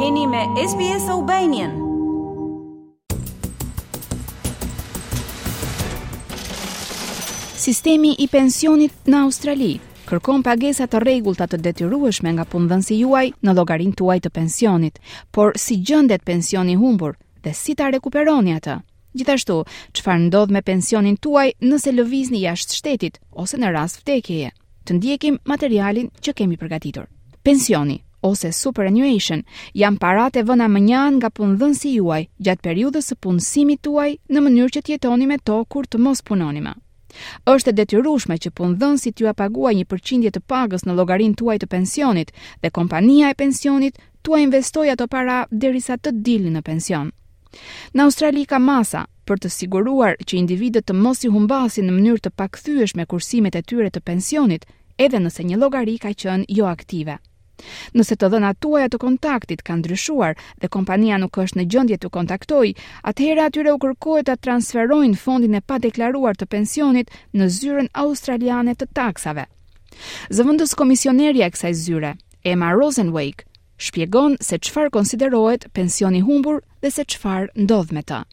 Jeni me SBS Albanian. Sistemi i pensionit në Australi kërkon pagesa të rregullta të detyrueshme nga punëdhënësi juaj në llogarinë tuaj të pensionit, por si gjendet pensioni i humbur dhe si ta rekuperoni atë? Gjithashtu, çfarë ndodh me pensionin tuaj nëse lëvizni jashtë shtetit ose në rast vdekjeje? Të ndjekim materialin që kemi përgatitur. Pensioni ose superannuation janë paratë e vëna mënjanë nga punëdhënësi juaj gjatë periudhës së punësimit tuaj në mënyrë që të jetoni me to kur të mos punoni më. Është e detyrueshme që punëdhënësi t'jua paguajë një përqindje të pagës në llogarinë tuaj të pensionit dhe kompania e pensionit t'ua investojë ato para derisa të dilni në pension. Në Australi ka masa për të siguruar që individët të mos i humbasin në mënyrë të pakthyeshme kursimet e tyre të pensionit, edhe nëse një llogari ka qenë joaktive. Nëse të dhënat tuaja të kontaktit kanë ndryshuar dhe kompania nuk është në gjendje t'ju kontaktojë, atëherë atyre u kërkohet ta transferojnë fondin e padeklaruar të pensionit në zyrën australiane të taksave. Zëvendëskomisionerja e kësaj zyre, Emma Rosenzweig, shpjegon se çfarë konsiderohet pension i humbur dhe se çfarë ndodh me të.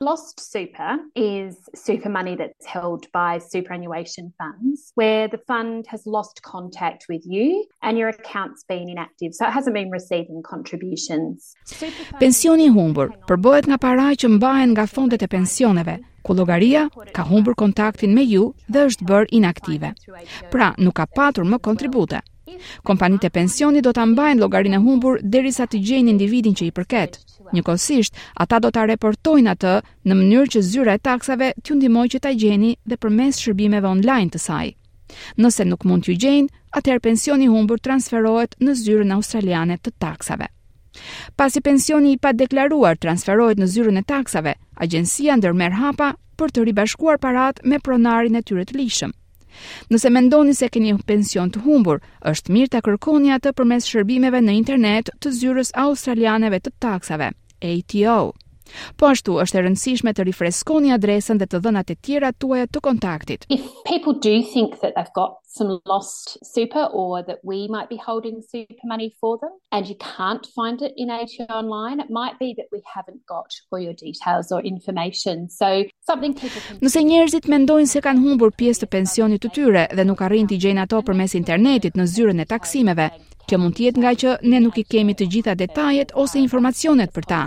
Lost super is super money that's held by superannuation funds where the fund has lost contact with you and your account's been inactive so it hasn't been receiving contributions. Pensioni i humbur përbëhet nga para që mbahen nga fondet e pensioneve ku llogaria ka humbur kontaktin me ju dhe është bërë inaktive. Pra, nuk ka patur më kontribute. Kompanitë e pensionit do ta mbajnë llogarinë e humbur derisa të gjejnë individin që i përket. Njëkohësisht, ata do ta reportojnë atë në mënyrë që zyra e taksave t'ju ndihmojë që ta gjeni dhe përmes shërbimeve online të saj. Nëse nuk mund t'ju gjejnë, atëherë pensioni i humbur transferohet në zyrën australiane të taksave. Pasi pensioni i padeklaruar transferohet në zyrën e taksave, agjencia ndërmerr hapa për të ribashkuar paratë me pronarin e tyre të ligjshëm. Nëse mendoni se keni pension të humbur, është mirë ta kërkoni atë përmes shërbimeve në internet të Zyrës Australiane të Taksave, ATO. Po ashtu, është e rëndësishme të rifreskoni adresën dhe të dhënat e tjera tuaja të kontaktit. If people do think that they've got some lost super or that we might be holding super money for them and you can't find it in ATO online, it might be that we haven't got all your details or information. So Nëse njerëzit mendojnë se kanë humbur pjesë të pensionit të tyre dhe nuk arrijnë t'i gjejnë ato përmes internetit në zyrën e taksimeve, kjo mund të jetë ngaqë ne nuk i kemi të gjitha detajet ose informacionet për ta,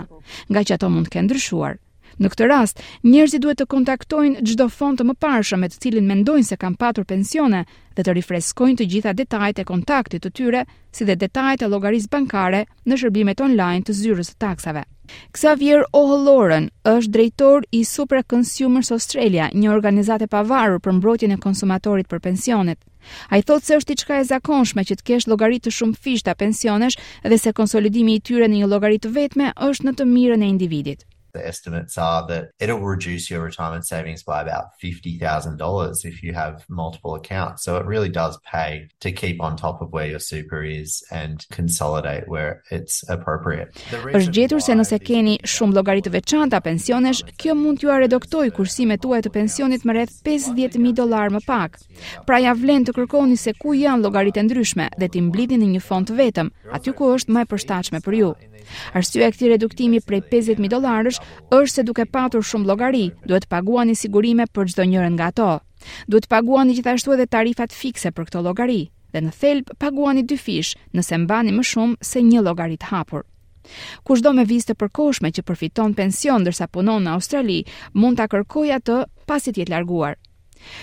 ngaqë ato mund të kenë ndryshuar. Në këtë rast, njerëzit duhet të kontaktojnë çdo fond të mëparshëm me të cilin mendojnë se kanë patur pensione dhe të rifreskojnë të gjitha detajet e kontaktit të tyre, si dhe detajet e llogarisë bankare në shërbimet online të Zyrës së Taksave. Xavier O'Halloran është drejtor i Super Consumers Australia, një organizatë e pavarur për mbrojtjen e konsumatorit për pensionet. Ai thotë se është diçka e zakonshme që të kesh llogari të shumëfishta pensionesh dhe se konsolidimi i tyre në një llogari të vetme është në të mirën e individit. the estimates are that it'll reduce your retirement savings by about $50,000 if you have multiple accounts. So it really does pay to keep on top of where your super is and consolidate where it's appropriate. Është gjetur se nëse keni shumë llogari të veçanta pensionesh, kjo mund t'jua reduktojë kursimet tuaja të pensionit me rreth 50.000 dollarë më pak. Pra ja vlen të kërkoni se ku janë llogaritë e ndryshme dhe t'i mblidhni në një fond të vetëm, aty ku është më e përshtatshme për ju. Arsyeja e këtij reduktimi prej 50.000 dollarësh është se duke patur shumë llogari, duhet të paguani sigurime për çdo njërën nga ato. Duhet të paguani gjithashtu edhe tarifat fikse për këto llogari dhe në thelb paguani dyfish nëse mbani më shumë se një llogari të hapur. Kushdo me vizë të përkohshme që përfiton pension ndërsa punon në Australi, mund ta kërkojë atë pasi të jetë larguar.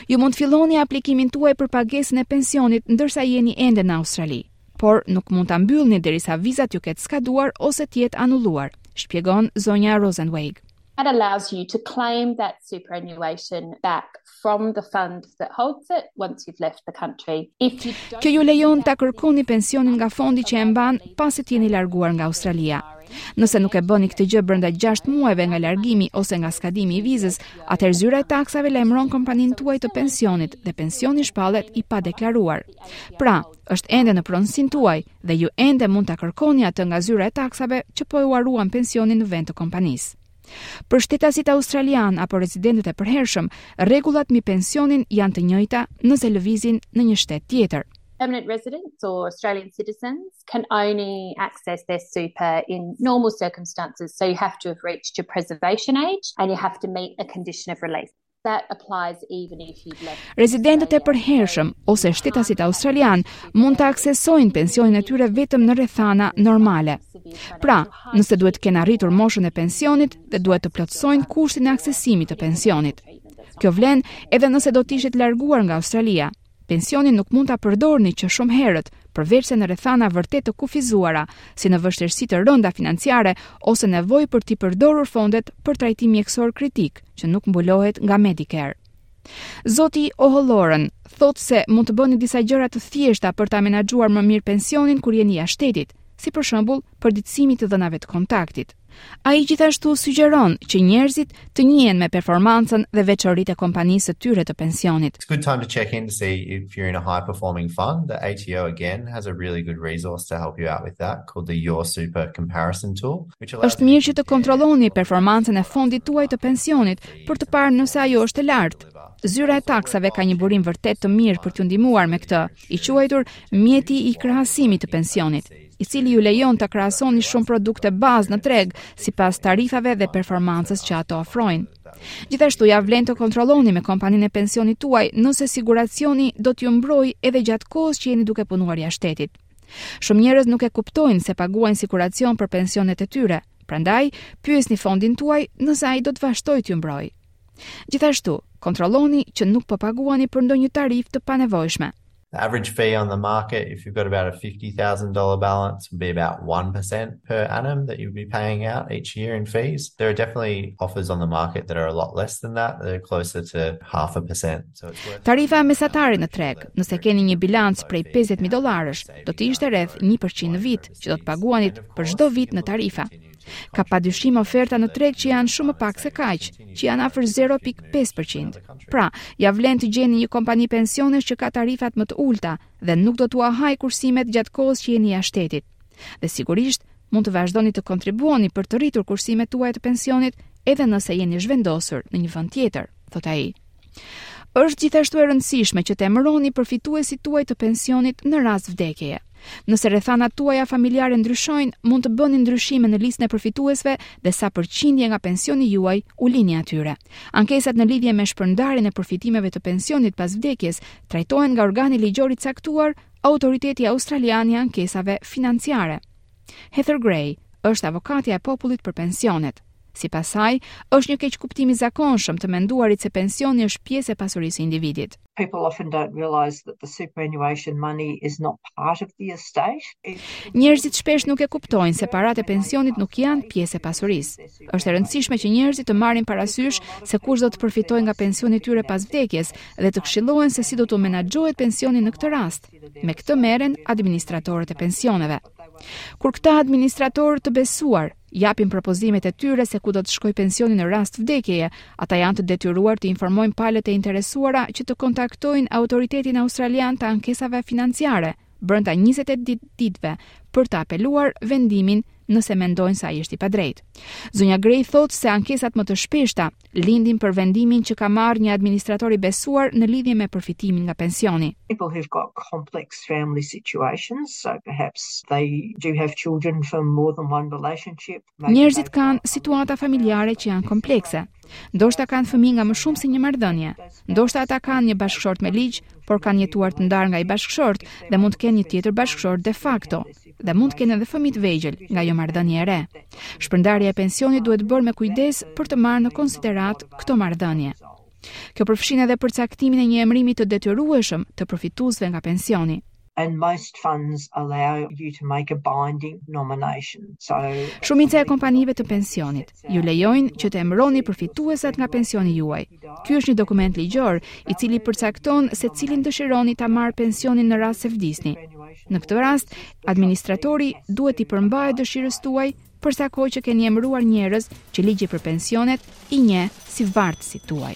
Ju mund të filloni aplikimin tuaj për pagesën e pensionit ndërsa jeni ende në Australi, por nuk mund ta mbyllni derisa viza t'ju ketë skaduar ose të jetë anulluar, shpjegon zonja Rosenzweig. That allows you to claim that superannuation back from the fund that holds it once you've left the country. If you don't Kjo ju lejon ta kërkoni pensionin nga fondi që e mban pasi të jeni larguar nga Australia. Nëse nuk e bëni këtë gjë brenda gjashtë muajve nga largimi ose nga skadimi i vizës, atëherë zyra e taksave lajmëron kompaninë tuaj të pensionit dhe pensioni shpallet i padeklaruar. Pra, është ende në pronësinë tuaj dhe ju ende mund ta kërkoni atë nga zyra e taksave që po jua ruan pensionin në vend të kompanisë. Për shtetasit australianë apo rezidentët e përhershëm, rregullat mbi pensionin janë të njëjta nëse lëvizin në një shtet tjetër. Permanent residents or Australian citizens can only access their super in normal circumstances, so you have to have reached your preservation age and you have to meet a condition of release. Rezidentët e përhershëm ose shtetasit australianë mund ta aksesojnë pensionin e tyre vetëm në rrethana normale. Pra, nëse duhet të kenë arritur moshën e pensionit dhe duhet të plotësojnë kushtin e aksesimit të pensionit. Kjo vlen edhe nëse do të ishit larguar nga Australia. Pensionin nuk mund ta përdorni që shumë herët, përveçse në rrethana vërtet të kufizuara, si në vështirësi të rënda financiare ose nevojë për t'i përdorur fondet për trajtim mjekësor kritik, që nuk mbulohet nga Medicare. Zoti O'Halloran thotë se mund të bëni disa gjëra të thjeshta për ta menaxhuar më mirë pensionin kur jeni jashtë shtetit, si për shembull përditësimi i të dhënave të kontaktit. Ai gjithashtu sugjeron që njerëzit të njihen me performancën dhe veçoritë e kompanisë së tyre të pensionit. It's a good time to check in to see if you're in a high performing fund. The ATO again has a really good resource to help you out with that called the Your Super Comparison Tool. Është mirë që të kontrolloni performancën e fondit tuaj të pensionit për të parë nëse ajo është e lartë. Zyra e taksave ka një burim vërtet të mirë për t'ju ndihmuar me këtë, i quajtur mjeti i krahasimit të pensionit. i cili ju lejon të krahasoni shumë produkte bazë në treg, sipas tarifave dhe performancës që ato ofrojnë. Gjithashtu ia vlen të kontrolloni me kompaninë e pensionit tuaj nëse siguracioni do t'ju mbrojë edhe gjatë kohës që jeni duke punuar jashtë shtetit. Shumë njerëz nuk e kuptojnë se paguajnë siguracion për pensionet e tyre. Prandaj, pyesni fondin tuaj nëse ai do të vazhdojë t'ju mbrojë. Gjithashtu, kontrolloni që nuk po paguani për ndonjë tarifë të panevojshme. The average fee on the market, if you've got about a $50,000 balance, would be about 1% per annum that you'd be paying out each year in fees. There are definitely offers on the market that are a lot less than that. They're closer to half a percent. So it's worth Tarifa mesatare në treg, nëse keni një bilanc prej 50.000 dollarësh, do të ishte rreth 1% në vit që do të paguani për çdo vit në tarifa. Ka pa dyshim oferta në treg që janë shumë më pak se kaq, që janë afër 0.5%. Pra, ia vlen të gjeni një kompani pensionesh që ka tarifat më të ulta dhe nuk do t'ua hajë kursimet gjatë kohës që jeni jashtë shtetit. Dhe sigurisht, mund të vazhdoni të kontribuoni për të rritur kursimet tuaja të pensionit edhe nëse jeni zhvendosur në një vend tjetër, thotë ai. Është gjithashtu e rëndësishme që të emëroni përfituesit tuaj të pensionit në rast vdekjeje. Nëse rrethanat tuaja familjare ndryshojnë, mund të bëni ndryshime në listën e përfituesve dhe sa përqindje nga pensioni juaj u lini atyre. Ankesat në lidhje me shpërndarjen e përfitimeve të pensionit pas vdekjes trajtohen nga organi ligjor i caktuar, Autoriteti Australian i Ankesave Financiare. Heather Gray është avokatja e popullit për pensionet. Sipas saj, është një keqkuptim i zakonshëm të menduarit se pensioni është pjesë e pasurisë së individit. people often don't realize that the superannuation money is not part of the estate. Njerëzit shpesh nuk e kuptojnë se paratë e pensionit nuk janë pjesë e pasurisë. Është e rëndësishme që njerëzit të marrin parasysh se kush do të përfitojë nga pensioni i tyre pas vdekjes dhe të këshillohen se si do të menaxhohet pensioni në këtë rast, Me këtë merren administratorët e pensioneve. Kur këta administratorë të besuar japin propozimet e tyre se ku do të shkojë pensioni në rast vdekjeje, ata janë të detyruar të informojnë palët e interesuara që të kontaktojnë autoritetin australian të ankesave financiare brenda 28 ditëve për të apeluar vendimin nëse mendojnë se ai është i padrejtë. Zonja Gray thotë se ankesat më të shpeshta lindin për vendimin që ka marrë një administrator i besuar në lidhje me përfitimin nga pensioni. People who've got complex family situations, so perhaps they do have children from more than one relationship. Njerëzit kanë situata familjare që janë komplekse. Ndoshta kanë fëmijë nga më shumë se një marrëdhënie. Ndoshta ata kanë një bashkëshort me ligj, por kanë jetuar të ndarë nga ai bashkëshort dhe mund të kenë një tjetër bashkëshort de facto. dhe mund të kenë edhe fëmijë të vegjël nga ajo marrëdhënie e re. Shpërndarja e pensionit duhet bërë me kujdes për të marrë në konsideratë këto marrëdhënie. Kjo përfshin edhe përcaktimin e një emërimi të detyrueshëm të përfituesve nga pensioni. And most funds allow you to make a binding nomination. So Shumica e kompanive të pensionit ju lejojnë që të emëroni përfituesat nga pensioni juaj. Ky është një dokument ligjor, i cili përcakton se cilin dëshironi ta marrë pensionin në rast se vdisni. Në këtë rast, administratori duhet t'i përmbahet dëshirës tuaj për sa kohë që keni emëruar njerëz që ligji për pensionet i njeh si vartësit tuaj.